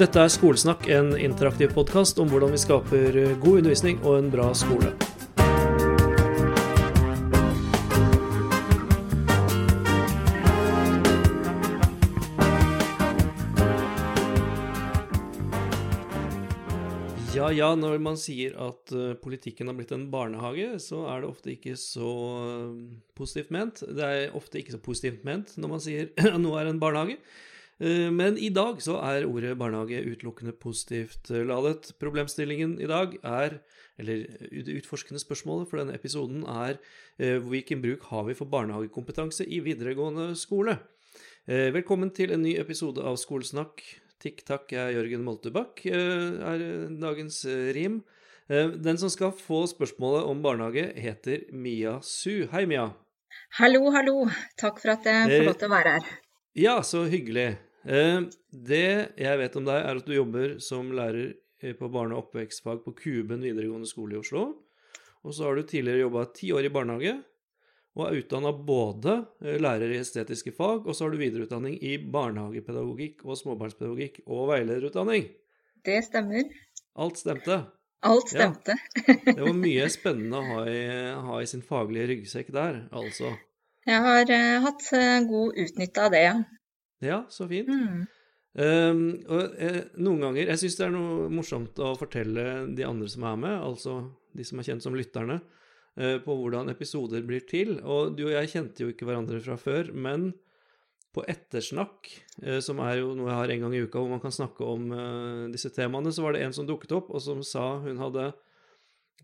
Dette er Skolesnakk, en interaktiv podkast om hvordan vi skaper god undervisning og en bra skole. Ja ja, når man sier at uh, politikken har blitt en barnehage, så er det ofte ikke så uh, positivt ment. Det er ofte ikke så positivt ment når man sier at noe er en barnehage. Uh, men i dag så er ordet barnehage utelukkende positivt ladet. Problemstillingen i dag er, eller det utforskende spørsmålet for denne episoden er hvilken bruk har vi for barnehagekompetanse i videregående skole? Velkommen til en ny episode av Skolesnakk. Tikk takk, jeg er Jørgen Moltebakk, er dagens rim. Den som skal få spørsmålet om barnehage, heter Mia Su. Hei, Mia. Hallo, hallo. Takk for at jeg får lov til å være her. Ja, så hyggelig. Det jeg vet om deg, er at du jobber som lærer på barne- og oppvekstfag på Kuben videregående skole i Oslo. Og så har du tidligere jobba ti år i barnehage, og er utdanna både lærer i estetiske fag, og så har du videreutdanning i barnehagepedagogikk og småbarnspedagogikk og veilederutdanning. Det stemmer. Alt stemte. Alt stemte. Ja. Det var mye spennende å ha i, ha i, sin faglige ryggsekk der, altså. Jeg har uh, hatt god utnytte av det, ja. Ja, så fint. Mm. Um, og uh, noen ganger Jeg syns det er noe morsomt å fortelle de andre som er med, altså de som er kjent som lytterne, på hvordan episoder blir til. Og du og jeg kjente jo ikke hverandre fra før, men på Ettersnakk, som er jo noe jeg har en gang i uka hvor man kan snakke om disse temaene, så var det en som dukket opp og som sa hun hadde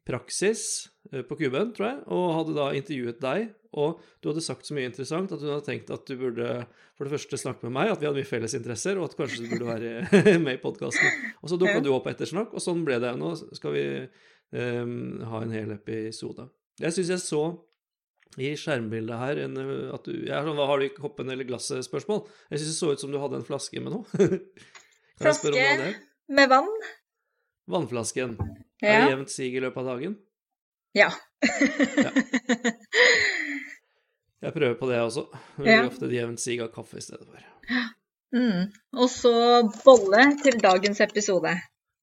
praksis på Kuben, tror jeg, og hadde da intervjuet deg. Og du hadde sagt så mye interessant at hun hadde tenkt at du burde for det første snakke med meg, at vi hadde mye felles interesser, og at kanskje du burde være med i podkasten. Og så dukka du opp Ettersnakk, og sånn ble det. Nå skal vi um, ha en hel episode. Jeg syns jeg så i skjermbildet her en, at du jeg er sånn, Hva har du i koppen eller glasset-spørsmål? Jeg syns det så ut som du hadde en flaske med noe. flaske med vann. Vannflasken. Ja. Er det jevnt sig i løpet av dagen? Ja. ja. Jeg prøver på det også. Det blir Ja. ofte jevnt sig av kaffe i stedet for. Mm. Og så bolle til dagens episode.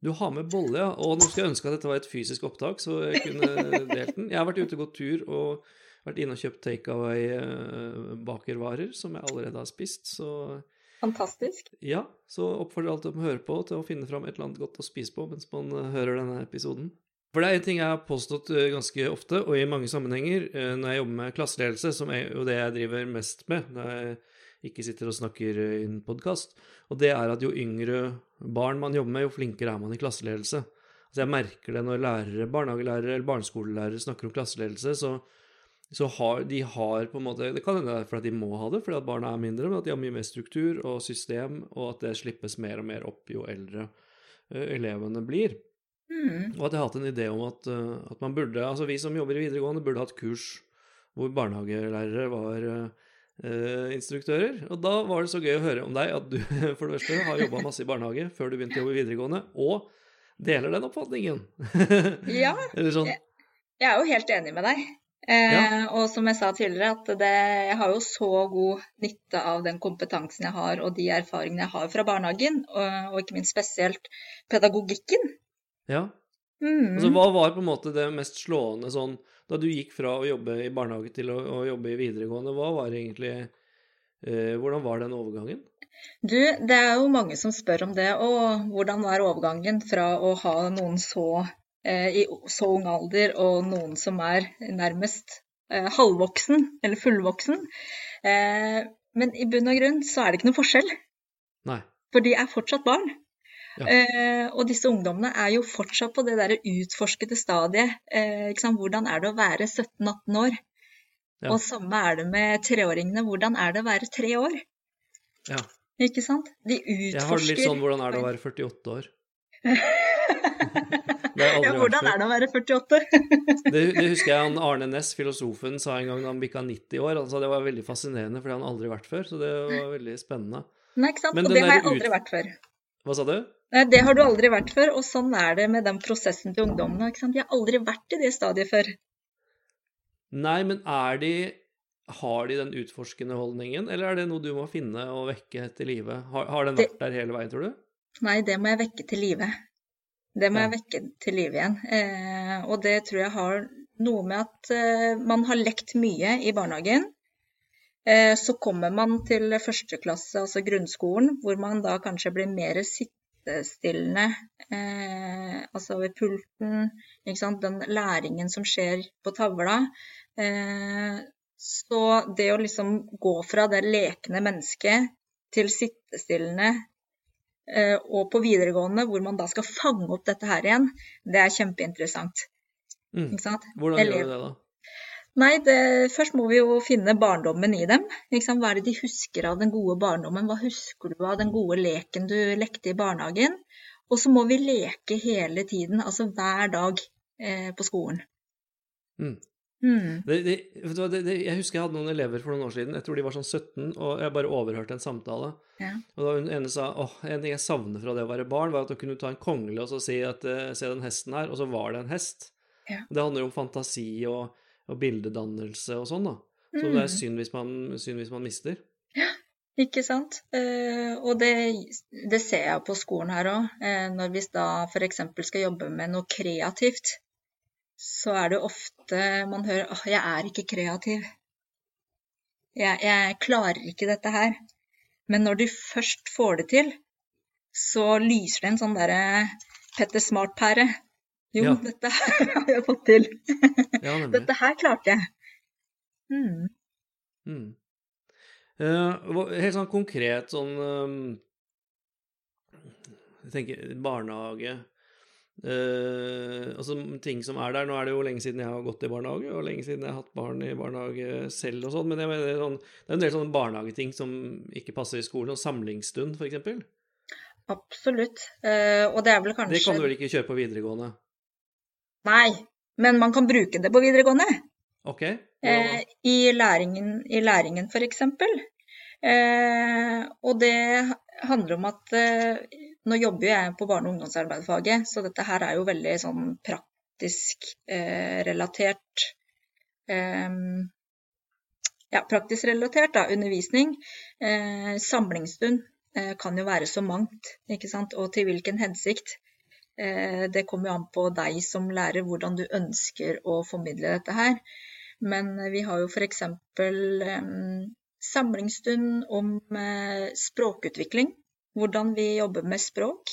Du har med bolle, ja. Og nå skulle jeg ønske at dette var et fysisk opptak, så jeg kunne delt den. Jeg har vært ute og gått tur og vært inne og kjøpt takeaway eh, som jeg allerede har spist, så Fantastisk. ja. Så oppfordrer alle til å høre på til å finne fram et eller annet godt å spise på mens man eh, hører denne episoden. For det er en ting jeg har påstått eh, ganske ofte, og i mange sammenhenger, eh, når jeg jobber med klasseledelse, som er jo det jeg driver mest med når jeg ikke sitter og snakker i en podkast, og det er at jo yngre barn man jobber med, jo flinkere er man i klasseledelse. Altså jeg merker det når lærere, barnehagelærere eller barneskolelærere snakker om klasseledelse, så, så har de har på en måte Det kan hende det er fordi de må ha det, fordi at barna er mindre, men at de har mye mer struktur og system, og at det slippes mer og mer opp jo eldre eh, elevene blir. Mm. Og at jeg har hatt en idé om at, eh, at man burde, altså vi som jobber i videregående, burde hatt kurs hvor barnehagelærere var uh, instruktører. Og da var det så gøy å høre om deg at du for det første har jobba masse i barnehage før du begynte å jobbe i videregående, og deler den oppfatningen. Ja. Eller sånn Jeg er jo helt enig med deg. Eh, Ja. Og som jeg sa tidligere, at det, jeg har jo så god nytte av den kompetansen jeg har og de erfaringene jeg har fra barnehagen, og, og ikke minst spesielt pedagogikken. Ja. Mm. Altså, hva var på en måte det mest slående sånn da du gikk fra å jobbe i barnehage til å, å jobbe i videregående? Hva var egentlig eh, Hvordan var den overgangen? Du, det er jo mange som spør om det. Og hvordan var overgangen fra å ha noen så eh, i så ung alder, og noen som er nærmest eh, halvvoksen, eller fullvoksen. Eh, men i bunn og grunn så er det ikke noe forskjell, Nei. for de er fortsatt barn. Ja. Eh, og disse ungdommene er jo fortsatt på det derre utforskede stadiet. Eh? Hvordan er det å være 17-18 år? Ja. Og samme er det med treåringene. Hvordan er det å være tre år? Ja. Ikke sant? De utforsker Jeg har det litt sånn hvordan er det å være 48 år? Ja, hvordan er det å være 48? Det, det husker jeg han Arne Næss, filosofen, sa en gang da han bikka 90 år. Han sa det var veldig fascinerende, for det har han aldri vært før. Så det var veldig spennende. Nei, ikke sant? Men Og det har jeg aldri ut- vært før. Hva sa du? Det har du aldri vært før, og sånn er det med den prosessen til ungdommene. De har aldri vært i det stadiet før. Nei, men er de Har de den utforskende holdningen, eller er det noe du må finne og vekke til live? Har, har den vært der hele veien, tror du? Nei, det må jeg vekke til live. Det må Ja. jeg vekke til live igjen. Eh, og det tror jeg har noe med at eh, man har lekt mye i barnehagen. Eh, så kommer man til første klasse, altså grunnskolen, hvor man da kanskje blir mer sittestillende. Eh, altså ved pulten, ikke sant. Den læringen som skjer på tavla. Eh, så det å liksom gå fra det lekende mennesket til sittestillende eh, og på videregående, hvor man da skal fange opp dette her igjen, det er kjempeinteressant. Mm. Hvordan gjør du det, da? Nei, det, først må vi jo finne barndommen i dem. Liksom. Hva er det de husker av den gode barndommen? Hva husker du av den gode leken du lekte i barnehagen? Og så må vi leke hele tiden, altså hver dag eh, på skolen. Mm. Mm. Det, det, jeg husker jeg hadde noen elever for noen år siden, jeg tror de var sånn 17, og jeg bare overhørte en samtale. Ja. Og da hun ene sa åh, en ting jeg savner fra det å være barn, var at du kunne ta en kongle og så si at eh, se den hesten her, og så var det en hest. Ja. Det handler jo om fantasi og, og bildedannelse og sånn, da. Så det er Mm. synd hvis man, synd hvis man mister. Ikke sant? Eh, og det, det ser jeg på skolen her òg. Eh, når vi da f.eks. skal jobbe med noe kreativt, så er det ofte man hører åh, jeg er ikke kreativ. Jeg, jeg klarer ikke dette her. Men når du først får det til, så lyser det en sånn derre Petter Smart-pære. Jo, Ja. dette har jeg fått til. Ja. Dette her klarte jeg. Mm. Mm. Uh, helt sånn konkret sånn um, Jeg tenker barnehage uh, Altså ting som er der. Nå er det jo lenge siden jeg har gått i barnehage, og lenge siden jeg har hatt barn i barnehage selv og sånn, men mener sånn, det er en del sånne barnehageting som ikke passer i skolen, og samlingsstund, for eksempel. Absolutt. Uh, og det er vel kanskje Det kan du vel ikke kjøre på videregående? Nei, men man kan bruke det på videregående. Ok? Hvordan? Eh, I læringen, i læringen f.eks. Eh, og det handler om at eh, nå jobber jeg på barne- og ungdomsarbeidsfaget, så dette her er jo veldig sånn praktisk eh, relatert eh, Ja, praktisk relatert, da, undervisning. Eh, samlingsstund kan jo være så mangt, ikke sant, og til hvilken hensikt. Eh, Det kommer jo an på deg som lærer hvordan du ønsker å formidle dette her. Men vi har jo f.eks. Samlingsstund om eh, språkutvikling. Hvordan vi jobber med språk.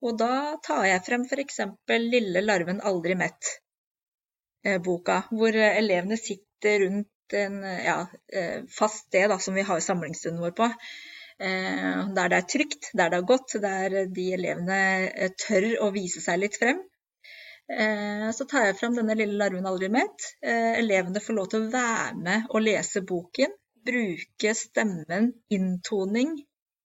Og da tar jeg frem f.eks. 'Lille larven aldri mett'-boka, hvor eh, elevene sitter rundt en ja, fast sted da, som vi har samlingsstunden vår på. Eh, Der det er trygt, der det er godt, der de elevene eh, tør å vise seg litt frem. Eh, Så tar jeg fram denne lille larven aldri mett. Elevene får lov til å være med og lese boken. Bruke stemmen, inntoning.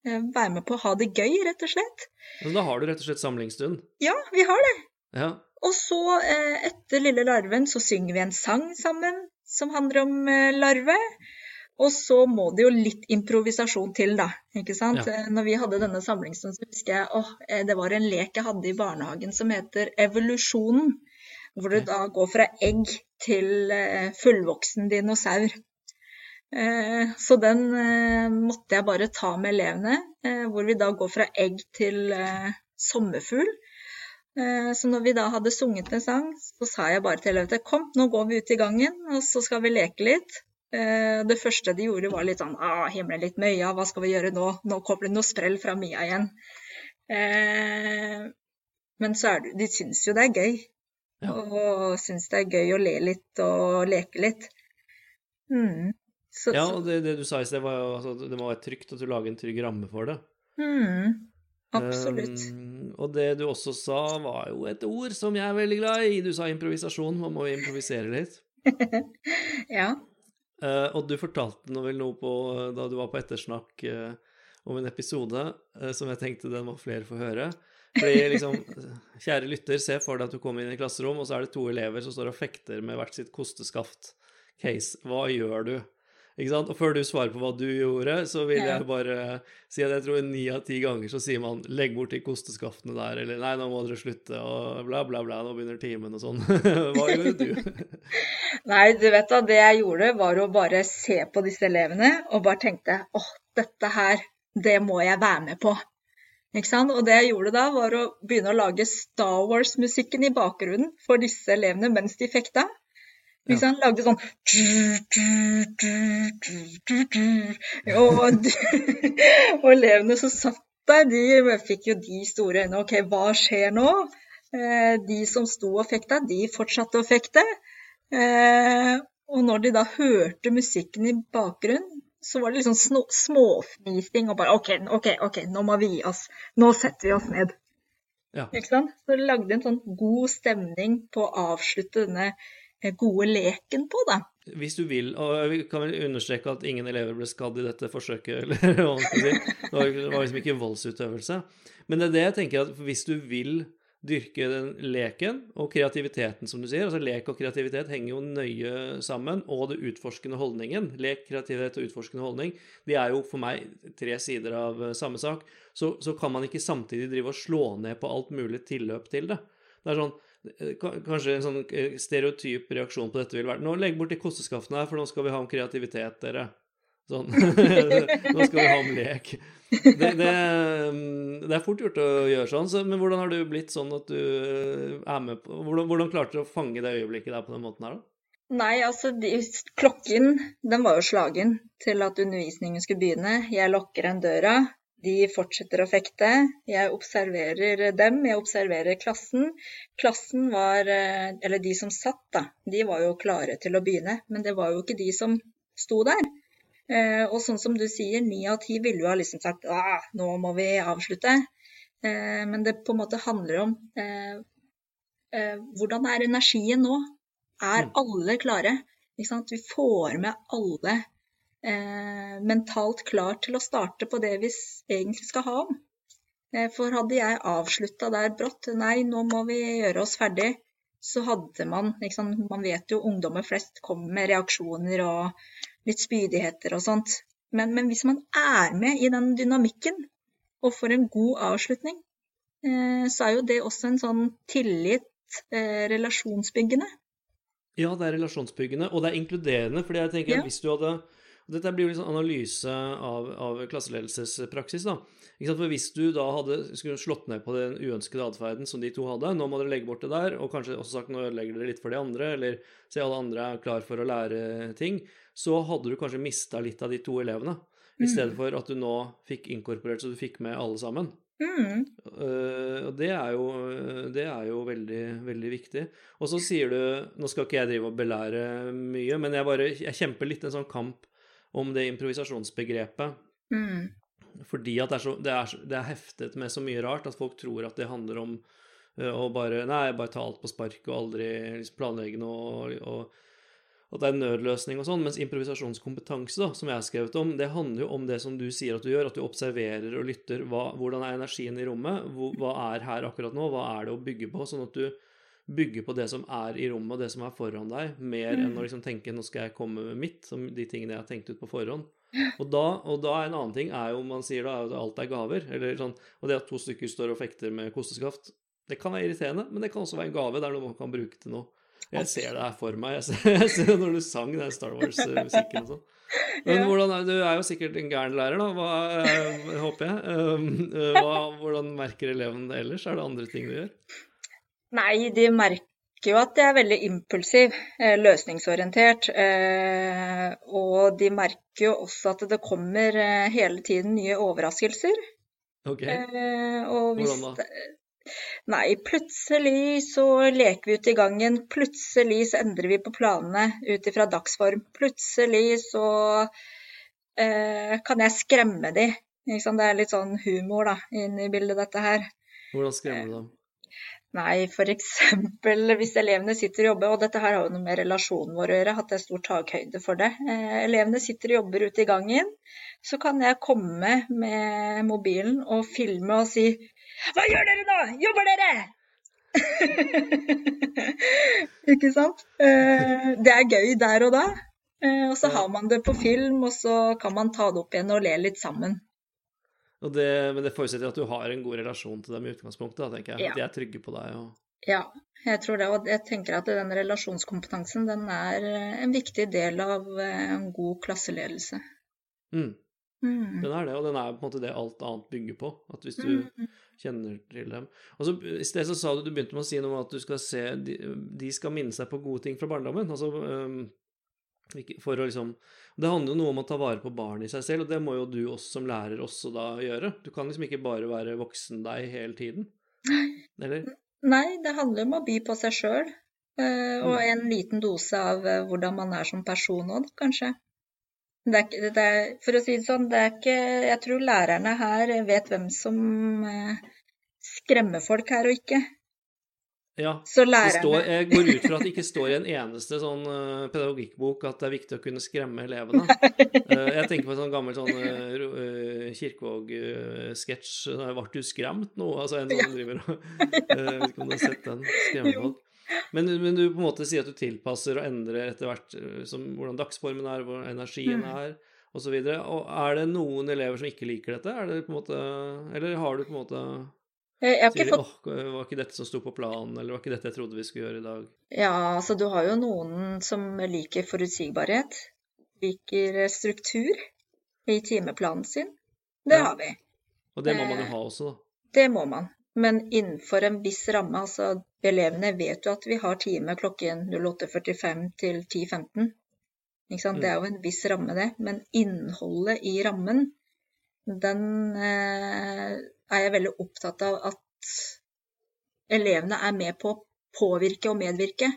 Være med på å ha det gøy, rett og slett. Altså, da har du rett og slett samlingsstund. Ja, vi har det. Ja. Og så, etter Lille larven, så synger vi en sang sammen som handler om larve. Og så må det jo litt improvisasjon til, da. ikke sant? Ja. Eh, Når vi hadde denne samlingsstunden, så husker jeg åh, eh, det var en lek jeg hadde i barnehagen som heter Evolusjonen. Hvor du da går fra egg til eh, fullvoksen dinosaur. Så den måtte jeg bare ta med elevene, hvor vi da går fra egg til sommerfugl. Så når vi da hadde sunget en sang, så sa jeg bare til elevene kom, nå går vi ut i gangen, og så skal vi leke litt. Eh, Det første de gjorde var litt sånn ah, himle litt med øya, hva skal vi gjøre nå? Nå kommer det noe sprell fra Mia igjen. Eh, Men så er det, de syns jo det er gøy. Ja. Og syns det er gøy å le litt og leke litt. Mm. Så, ja, og det, det du sa i sted, var jo altså, det må være trygt at du lager en trygg ramme for det. mm, absolutt. Um, og det du også sa, var jo et ord som jeg er veldig glad i. Du sa improvisasjon. Man må improvisere litt. Ja. Eh, og du fortalte noe, vel noe på, da du var på ettersnakk uh, om en episode uh, som jeg tenkte den må flere få høre. Fordi liksom, kjære lytter, se for deg at du kommer inn i et klasserom, og så er det to elever som står og fekter med hvert sitt kosteskaft. Case, hva gjør du? Og før du svarer på hva du gjorde, så vil jeg bare si at jeg tror ni av ti ganger så sier man 'legg bort de kosteskaftene der', eller 'nei, nå må dere slutte', og bla, bla, bla, nå begynner timen og sånn. hva gjorde du? Nei, du vet da, det jeg gjorde var å bare se på disse elevene og bare tenkte åh, dette her, det må jeg være med på. Og det jeg gjorde da, var å begynne å lage Star Wars-musikken i bakgrunnen for disse elevene mens de fekta. Ikke han Lagde sånn Og, og elevene som satt der, de fikk jo de store øynene. OK, hva skjer nå? Eh, de som sto og fekta, de fortsatte å fekte. Eh, og når de da hørte musikken i bakgrunnen, så var det liksom småfnising og bare OK, OK, ok, nå må vi gi oss. Nå setter vi oss ned. Ja. Ikke sant? Så det lagde en sånn god stemning på å avslutte denne eh, gode leken på, da. Hvis du vil, og vi kan vel understreke at ingen elever ble skadd i dette forsøket, eller hva man skal si. Det var, liksom ikke voldsutøvelse. Men det er det jeg tenker at hvis du vil dyrke den leken og kreativiteten, som du sier. Altså Lek og kreativitet henger jo nøye sammen. Og det utforskende holdningen. Lek, kreativitet og utforskende holdning. De er jo for meg tre sider av eh, samme sak. Så, så kan man ikke samtidig drive og slå ned på alt mulig tilløp til det. Det er sånn eh, Kanskje en sånn eh, stereotyp reaksjon på dette ville vært Nå legg bort de kosteskaftene her, for nå skal vi ha om kreativitet, dere. Sånn. Nå skal vi ha om lek. Det, det, det, er fort gjort å gjøre sånn, så, men hvordan har du blitt sånn at du er med på Hvordan, hvordan klarte du å fange det øyeblikket der på den måten her, da? Nei, altså de, klokken den var jo slagen til at undervisningen skulle begynne. Jeg lukker en døra. De fortsetter å fekte. Jeg observerer dem, jeg observerer klassen. Klassen var eh, Eller de som satt, da. De var jo klare til å begynne. Men det var jo ikke de som sto der. Eh, og sånn som du sier, ni av ti ville jo ha liksom sagt at nå må vi avslutte. Eh, men det på en måte handler om hvordan er energien nå? Er mm. alle klare? Vi får med alle mentalt klar til å starte på det vi egentlig skal ha om. For hadde jeg avslutta der brått, nei, nå må vi gjøre oss ferdig, så hadde man liksom, Man vet jo ungdommer flest kommer med reaksjoner og litt spydigheter og sånt. Men, men, hvis man er med i den dynamikken og får en god avslutning, eh, så er jo det også en sånn tillit, eh, relasjonsbyggende. Ja, det er relasjonsbyggende, og det er inkluderende. fordi jeg tenker ja. at hvis du hadde dette blir jo en sånn analyse av, av klasseledelsespraksis. da. For Hvis du da hadde skulle slått ned på den uønskede atferden som de to hadde, nå må dere legge bort det der, og kanskje også sagt nå ødelegger dere litt for de andre, eller se alle andre er klar for å lære ting, så hadde du kanskje mista litt av de to elevene. I stedet mm. for at du nå fikk inkorporert så du fikk med alle sammen. Mm. Uh, og det er jo, det er jo veldig, veldig viktig. Og så sier du Nå skal ikke jeg drive og belære mye, men jeg bare jeg kjemper litt en sånn kamp om det improvisasjonsbegrepet. Mm. Fordi at det er, så, det, er, det er, heftet med så mye rart at folk tror at det handler om uh, å bare Nei, bare ta alt på spark og aldri liksom, planlegge noe. og, og at det er en nødløsning og sånn, mens improvisasjonskompetanse, da, som jeg har skrevet om, det handler jo om det som du sier at du gjør, at du observerer og lytter. Hva, hvordan er energien i rommet? Hva er her akkurat nå? Hva er det å bygge på? Sånn at du bygger på det som er i rommet, og det som er foran deg, mer mm. enn å liksom tenke 'nå skal jeg komme med mitt', som de tingene jeg har tenkt ut på forhånd. Og da, og da er en annen ting er jo, man sier da, at alt er gaver. Eller sånn, og det at to stykker står og fekter med kosteskaft, det kan være irriterende, men det kan også være en gave. Det er noe man kan bruke til noe. Jeg ser det her for meg. Jeg ser, jeg ser når du sang den Star Wars-musikken og sånn. Men ja. hvordan er, du er jo sikkert en gæren lærer, da, hva, eh, håper jeg. Um, eh, hva, hvordan merker eleven det ellers? Er det andre ting du gjør? Nei, de merker jo at jeg er veldig impulsiv, eh, løsningsorientert. Og de merker jo også at det kommer hele tiden nye overraskelser. Ok. Og hvis, Hvordan da? Nei, plutselig så leker vi ute i gangen. Plutselig så endrer vi på planene ut ifra dagsform. Plutselig så eh, kan jeg skremme de. Det er litt sånn humor da, inn i bildet, dette her. Hvordan skremmer du dem? Nei, f.eks. hvis elevene sitter og jobber, og dette her har jo noe med relasjonen vår å gjøre, hatt en stor takhøyde for det. Eh, elevene sitter og jobber ute i gangen, så kan jeg komme med mobilen og filme og si hva gjør dere nå? Jobber dere? Ikke sant? Eh, det er gøy der og da. Eh, og så har man det på film, og så kan man ta det opp igjen og le litt sammen. Det, men det forutsetter at du har en god relasjon til dem i utgangspunktet, da, tenker jeg. Ja. De er trygge på deg. Og... Ja, jeg tror det. Og jeg tenker at den relasjonskompetansen den er en viktig del av en god klasseledelse. Mm. Mm. Den er det, og den er på en måte det alt annet bygger på. At hvis du Mm. kjenner til dem Og så I sted så sa du du begynte med å si noe om at du skal se De, de skal minne seg på gode ting fra barndommen. Altså ikke- for å liksom Det handler jo noe om å ta vare på barn i seg selv, og det må jo du også som lærer også da gjøre. Du kan liksom ikke bare være voksen deg hele tiden. Eller? Nei, det handler om å by på seg sjøl. og Mm. en liten dose av eh, hvordan man er som person òg, kanskje. Det er, ikke- det er, for å si det sånn, det er ikke Jeg tror lærerne her vet hvem som eh, skremmer folk her og ikke. Ja. Står, jeg går ut fra at det ikke står i en eneste sånn øh, pedagogikkbok at det er viktig å kunne skremme elevene. Eh, jeg tenker på en sånn gammel sånn uh, Kirkevåg-sketsj. Ble du skremt nå? Altså en som driver og eh, Jeg vet ikke om du har sett den? Skremmefolk. Men, men du på en måte sier at du tilpasser og endrer etter hvert som, hvordan dagsformen er, hvor energien Mm. er, osv. Og, så og er det noen elever som ikke liker dette? Er det på en måte Eller har du på en måte Jeg har Sier de fått åh, var ikke dette som sto på planen, eller var ikke dette jeg trodde vi skulle gjøre i dag? Ja, altså du har jo noen som liker forutsigbarhet. Liker struktur i timeplanen sin. Det Ja. har vi. Og det må man jo Eh, ha også, da. Det må man. Men innenfor en viss ramme. Altså elevene vet jo at vi har time klokken 08.45 til 10.15. Ikke sant? Det er jo en viss ramme, det. Men innholdet i rammen, den eh, er jeg veldig opptatt av at elevene er med på å påvirke og medvirke.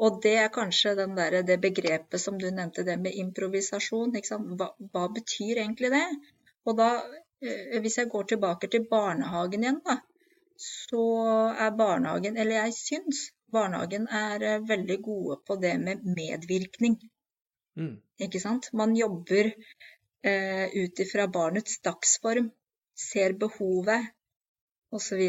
Og det er kanskje den der, det begrepet som du nevnte, det med improvisasjon. Hva, hva betyr egentlig det? Og da, eh, hvis jeg går tilbake til barnehagen igjen, da, så er barnehagen, eller jeg syns barnehagen er eh, veldig gode på det med medvirkning. Mm. Ikke sant? Man jobber eh, ut ifra barnets dagsform, ser behovet, osv.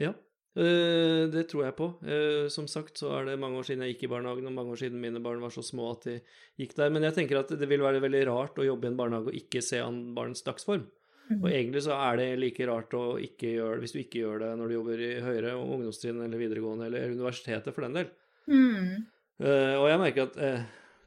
Ja, eh, det tror jeg på. Eh, Som sagt så er det mange år siden jeg gikk i barnehagen, og mange år siden mine barn var så små at de gikk der. Men jeg tenker at det vil være veldig rart å jobbe i en barnehage og ikke se an barns dagsform. Og egentlig så er det like rart å ikke gjøre det hvis du ikke gjør det når du jobber i høyere ungdomstrinn eller videregående eller universitetet for den del. Mm. Eh, og jeg merker at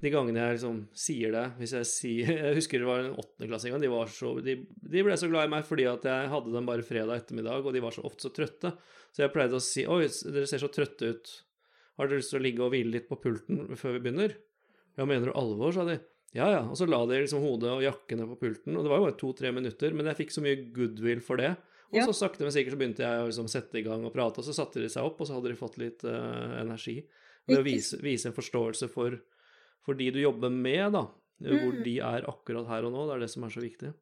de gangene jeg liksom sier det hvis Jeg sier, jeg husker det var en åttendeklassing. De, var så, de, de ble så glad i meg fordi at jeg hadde dem bare fredag ettermiddag, og de var så ofte så trøtte. Så jeg pleide å si Oi, dere ser så trøtte ut. Har dere lyst til å ligge og hvile litt på pulten før vi begynner? Ja, mener du alvor? sa de. Ja, ja. Og så la de liksom hodet og jakkene på pulten, og det var jo bare to-tre minutter, men jeg fikk så mye goodwill for det. Og Ja. så sakte, men sikkert så begynte jeg å liksom sette i gang og prate, og så satte de seg opp, og så hadde de fått litt uh, energi. Ved å vise, vise en forståelse for, for de du jobber med, da. Hvor Mm. de er akkurat her og nå. Det er det som er så viktig.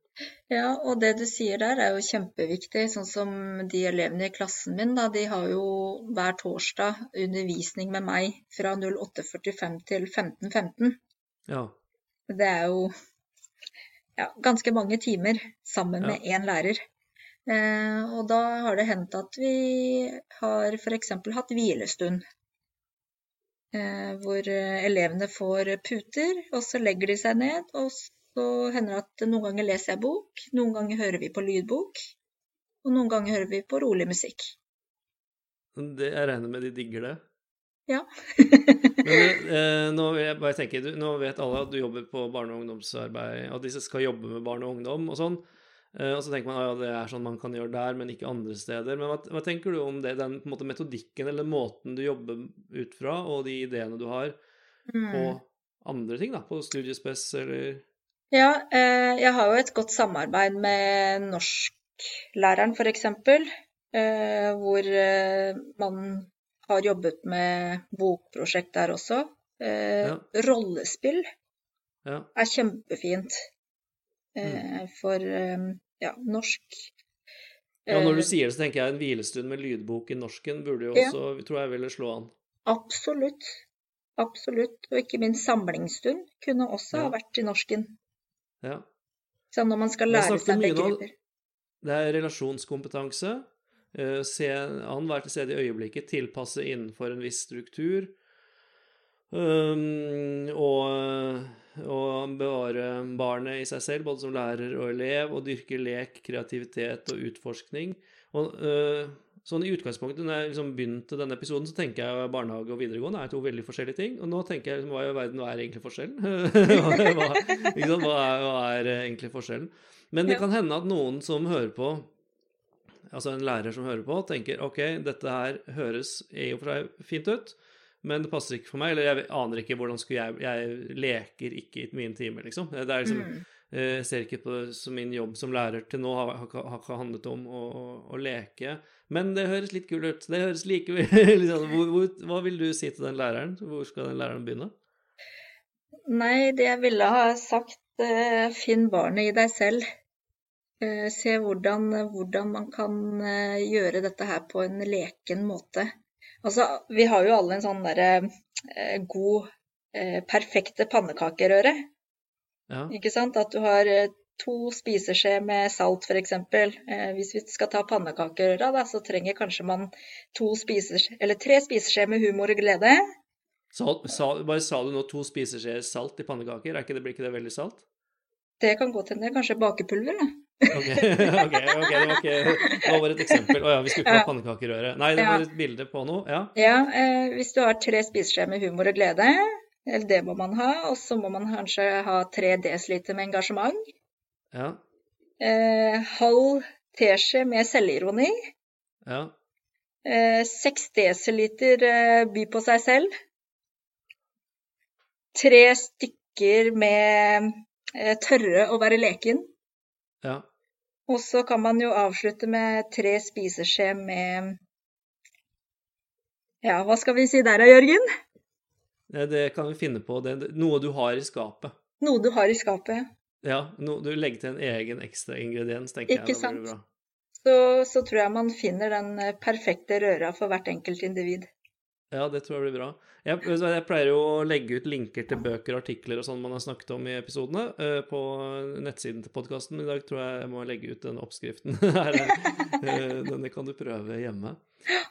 Ja, og det du sier der er jo kjempeviktig. Sånn som de elevene i klassen min, da, de har jo hver torsdag undervisning med meg fra 08.45 til 15.15. Ja. Det er jo ja, ganske mange timer sammen med én lærer. Eh, og da har det hendt at vi har f.eks. hatt hvilestund. Eh, hvor eh, elevene får puter, og så legger de seg ned. Og så hender det at noen ganger leser jeg bok, noen ganger hører vi på lydbok. Og noen ganger hører vi på rolig musikk. Det, jeg regner med de digger det. Ja. Men eh, nå, vil jeg bare tenke, du, nå vet alle at du jobber på barne- og ungdomsarbeid, at disse skal jobbe med barn og ungdom og sånn. Eh, og så tenker man ja, det er sånn man kan gjøre der, men ikke andre steder. Men hva, hva tenker du om det, den på en måte, metodikken eller måten du jobber ut fra, og de ideene du har på Mm. andre ting, da? På studiespes eller Ja, eh, jeg har jo et godt samarbeid med norsklæreren f.eks., eh, hvor eh, man har jobbet med bokprosjekt der også. Eh, Ja. Rollespill Ja. er kjempefint. Eh, for eh, ja, norsk. ja, når du Eh, sier det, så tenker jeg en hvilestund med lydbok i norsken burde jo Ja. også, tror jeg, ville slå an. Absolutt. Absolutt. Og ikke minst samlingsstund kunne også Ja. ha vært i norsken. Ja. Så når man skal lære seg begreper. Det er relasjonskompetanse. eh, Se an, være til stede i øyeblikket, tilpasse innenfor en viss struktur. Um, og, og bevare barnet i seg selv, både som lærer og elev, og dyrke lek, kreativitet og utforskning. Og, øh, sånn i utgangspunktet, når jeg liksom begynte denne episoden, så tenker jeg barnehage og videregående er to veldig forskjellige ting. Og nå tenker jeg liksom, hva i verden, hva er egentlig forskjellen? hva, hva, hva, er, hva er egentlig forskjellen? Men det kan hende at noen som hører på, altså en lærer som hører på, tenker OK, dette her høres i og for seg fint ut, men det passer ikke for meg. Eller jeg aner ikke hvordan skulle jeg Jeg leker ikke i mine timer, liksom. Det er liksom mm. Jeg eh, ser ikke på det som min jobb som lærer til nå har, har, har handlet om å, å, å, leke. Men det høres litt kult ut. Det høres like liksom, hvor, hvor, Hva vil du si til den læreren? Hvor skal den læreren begynne? Nei, det jeg ville ha sagt, uh, finn barnet i deg selv. Uh, se hvordan, hvordan, man kan gjøre dette her på en leken måte. Altså, vi har jo alle en sånn derre god, perfekte pannekakerøre. Ja. Ikke sant? At du har eh, to spiseskje med salt, f.eks. Eh, hvis vi skal ta pannekakerøra, da, så trenger kanskje man to spiseskje, eller tre spiseskjeer med humor og glede. Salt, sal, bare sa du nå to spiseskjeer salt i pannekaker? Er ikke det, blir ikke det veldig salt? Det kan godt hende. Kanskje bakepulver, da. Ok, ok, okay det, var ikke, det var et eksempel. Å oh, ja, vi skulle ikke ha pannekakerøre. Nei, det var et bilde på noe. Ja, ja eh, hvis du har tre spiseskjeer med humor og glede, eller det må man ha. Og så må man kanskje ha tre desiliter med engasjement. Ja. Eh, halv teskje med selvironi. Ja. Eh, seks desiliter eh, by på seg selv. Tre stykker med eh, tørre å være leken. Ja. Og så kan man jo avslutte med tre spiseskje med Ja, hva skal vi si der da, Jørgen? Det kan vi finne på. Det noe du har i skapet. Noe du har i skapet, ja. No, du legger til en egen ekstra ingrediens, tenker Ikke jeg. Ikke sant. Så, så, tror jeg man finner den eh, perfekte røra for hvert enkelt individ. Ja, det tror jeg blir bra. Jeg, jeg, pleier jo å legge ut linker til bøker og artikler og sånn man har snakket om i episodene, uh, på nettsiden til podkasten. I dag tror jeg jeg må legge ut den oppskriften. her. uh, denne kan du prøve hjemme.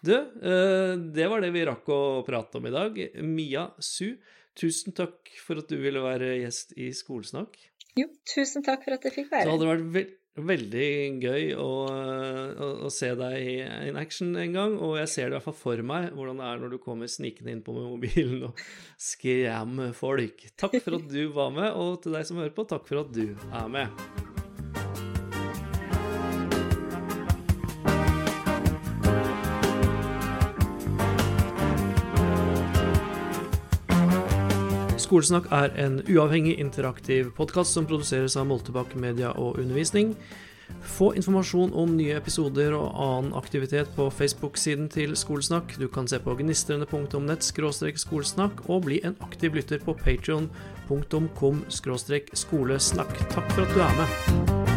Du, uh, det var det vi rakk å prate om i dag. Mia Su, tusen takk for at du ville være gjest i Skolesnakk. Jo, tusen takk for at jeg fikk være. Så hadde det vært veldig gøy å, å, å, se deg in action en gang. Og jeg ser det i hvert fall for meg, hvordan det er når du kommer snikende inn på mobilen og skremmer folk. Takk for at du var med, og til deg som hører på, takk for at du er med. Skolesnakk er en uavhengig, interaktiv podkast som produseres av Moltebakk Media og Undervisning. Få informasjon om nye episoder og annen aktivitet på Facebook-siden til Skolesnakk. Du kan se på gnistrende.nett skolesnakk og bli en aktiv lytter på patreon.com skolesnakk. Takk for at du er med.